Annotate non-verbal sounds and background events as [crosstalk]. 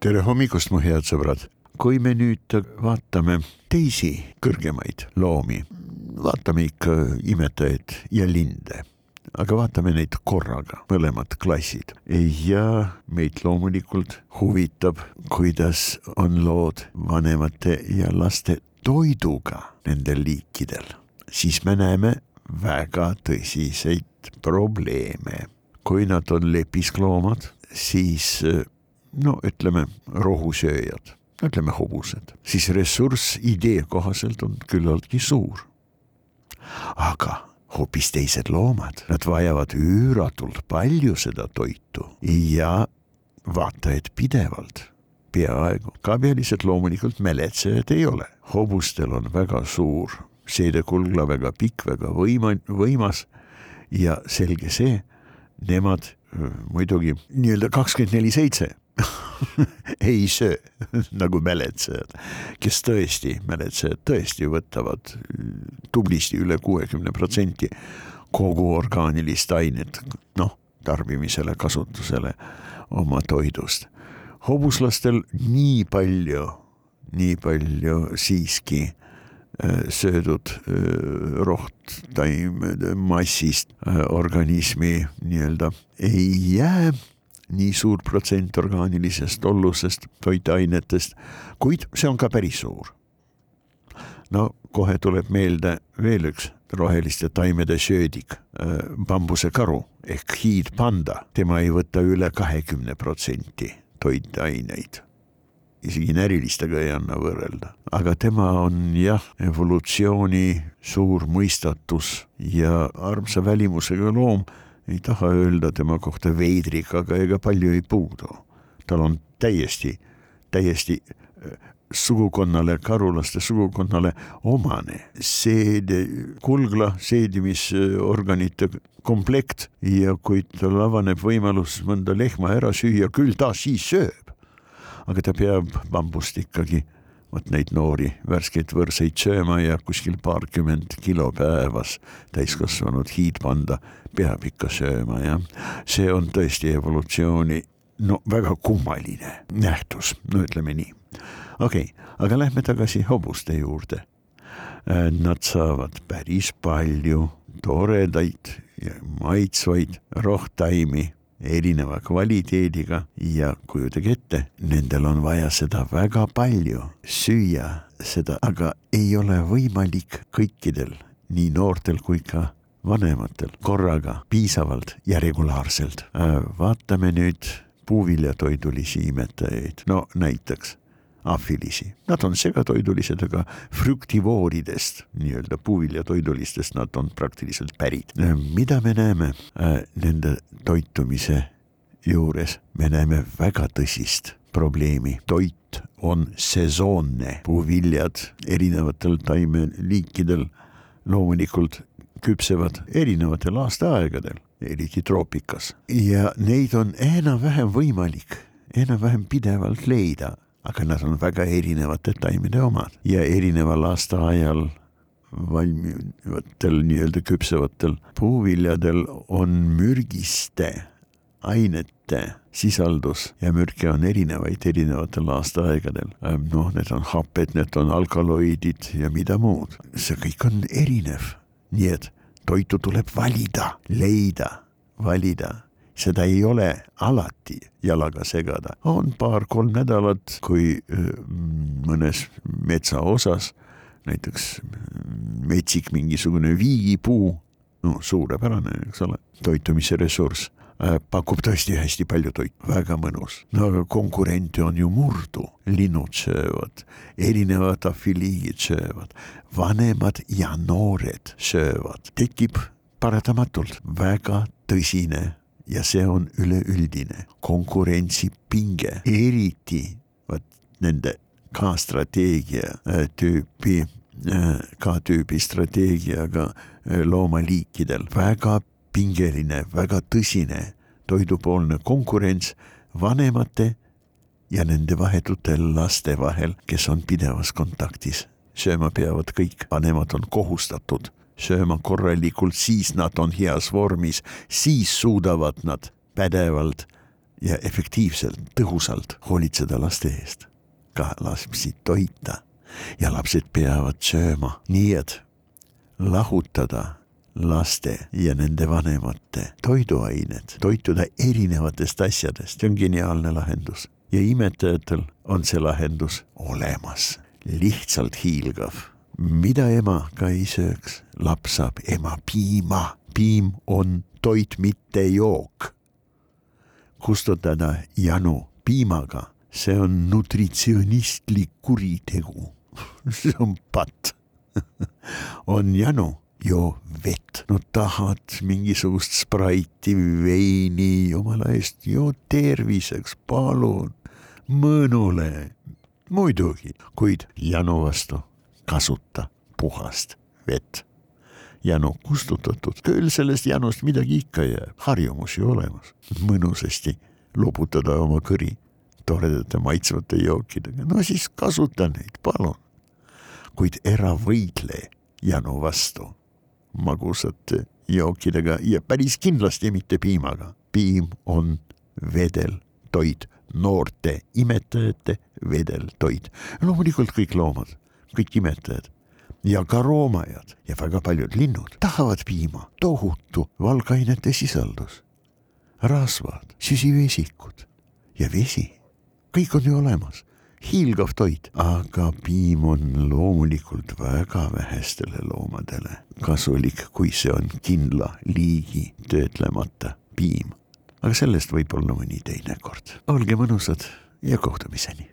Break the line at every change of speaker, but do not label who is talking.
tere hommikust, mu head sõbrad. kui me nüüd vaatame teisi kõrgemaid loomi, vaatame ikka imetajaid ja linde, aga vaatame neid korraga, mõlemad klassid ja meid loomulikult huvitab, kuidas on lood vanemate ja laste toiduga nendel liikidel, siis me näeme väga tõsiseid probleeme. kui nad on lepiskloomad, siis no ütleme, rohusööjad, ütleme hobused, siis ressurss idee kohaselt on küllaltki suur. aga hoopis teised loomad, nad vajavad üüratult palju seda toitu ja vaata et pidevalt, peaaegu, kabjalised loomulikult mäletsejad ei ole, hobustel on väga suur seedekulgla, väga pikk, väga võima-, võimas ja selge see, nemad muidugi nii-öelda kakskümmend neli seitse [laughs] ei söö nagu mäletsejad, kes tõesti, mäletsejad tõesti võtavad tublisti üle kuuekümne protsenti kogu orgaanilist ainet, noh, tarbimisele, kasutusele oma toidust. hobuslastel nii palju, nii palju siiski äh, söödud äh, rohttaimede massist äh, organismi nii-öelda ei jää nii suur protsent orgaanilisest ollusest, toitainetest, kuid see on ka päris suur. no kohe tuleb meelde veel üks roheliste taimede söödik, äh, bambusekaru ehk hiidpanda, tema ei võta üle kahekümne protsenti toitaineid. Isegi närilistega ei anna võrrelda, aga tema on jah, evolutsiooni suur mõistatus ja armsa välimusega loom ei taha öelda tema kohta veidrik, aga ega palju ei puudu. tal on täiesti, täiesti äh, sugukonnale, karulaste sugukonnale omane seede, kulgla seedimisorganite komplekt ja kui tal avaneb võimalus mõnda lehma ära süüa, küll ta siis sööb. aga ta peab bambust ikkagi vot neid noori värskeid võrseid sööma ja kuskil paarkümmend kilo päevas täiskasvanud hiidpanda peab ikka sööma, jah. see on tõesti evolutsiooni no väga kummaline nähtus, no ütleme nii. okei okay,, aga lähme tagasi hobuste juurde. Nad saavad päris palju toredaid ja maitsvaid rohtaimi erineva kvaliteediga. Ja kujutage ette, nendel on vaja seda väga palju süüa, seda aga ei ole võimalik kõikidel, nii noortel kui ka vanematel korraga piisavalt ja regulaarselt. Äh, vaatame nüüd puuviljatoidulisi imetajaid, no näiteks afilisi. Nad on segatoidulised, aga früktivooridest, nii-öelda puuviljatoidulistest nad on praktiliselt pärit. mida me näeme äh, nende toitumise juures, me näeme väga tõsist probleemi, toit on sesoonne, puuviljad erinevatel taimeliikidel loomulikult küpsevad erinevatel aastaaegadel, eriti troopikas. Ja neid on enam-vähem võimalik enam-vähem pidevalt leida aga nad on väga erinevate taimede omad ja erineval aastaajal valmivatel nii-öelda küpsevatel puuviljadel on mürgiste ainete sisaldus ja mürke on erinevaid erinevatel aastaaegadel. noh, need on happed, need on alkaloidid ja mida muud, see kõik on erinev, nii et toitu tuleb valida, leida, valida seda ei ole alati jalaga segada, on paar-kolm nädalat, kui mõnes metsaosas näiteks metsik mingisugune viigipuu, no suurepärane, eks ole, toitumise ressurss pakub tõesti hästi palju toitu, väga mõnus. no aga konkurente on ju murdu, linnud söövad, erinevad afiliigid söövad, vanemad ja noored söövad, tekib paratamatult väga tõsine ja see on üleüldine konkurentsipinge, eriti vot nende K-strateegia äh, tüüpi, äh, K-tüübi strateegiaga äh, loomaliikidel. Väga pingeline, väga tõsine toidupoolne konkurents vanemate ja nende vahetute laste vahel, kes on pidevas kontaktis. sööma peavad kõik, vanemad on kohustatud sööma korralikult, siis nad on heas vormis, siis suudavad nad pädevalt ja efektiivselt, tõhusalt hoolitseda laste eest, ka lapsi toita ja lapsed peavad sööma, nii et lahutada laste ja nende vanemate toiduained, toituda erinevatest asjadest, see on geniaalne lahendus. Ja imetajatel on see lahendus olemas, lihtsalt hiilgav. Mida ema ka ei sööks, laps saab ema piima, piim on toit, mitte jook. kustutada janu piimaga, see on nutritsionistlik kuritegu. [laughs] See on patt. [laughs] On janu joo vett, no tahad mingisugust spraiti, veini, jumala eest, joo terviseks, palun, mõnule. muidugi, kuid janu vastu kasuta puhast vett. janu kustutatud, küll sellest janust midagi ikka jääb, harjumus ju olemas, mõnusasti loputada oma kõri toredate maitsvate jookidega, no siis kasuta neid, palun. kuid ära võidle janu vastu magusate jookidega ja päris kindlasti mitte piimaga. piim on vedeltoit, noorte imetajate vedeltoit. loomulikult kõik loomad, kõik imetajad ja ka roomajad ja väga paljud linnud tahavad piima, tohutu valgainete sisaldus, rasvad, süsivesikud ja vesi, kõik on ju olemas hiilgav toit, aga piim on loomulikult väga vähestele loomadele kasulik, kui see on kindla liigi töötlemata piim. aga sellest võib-olla mõni teine kord. olge mõnusad ja kohtumiseni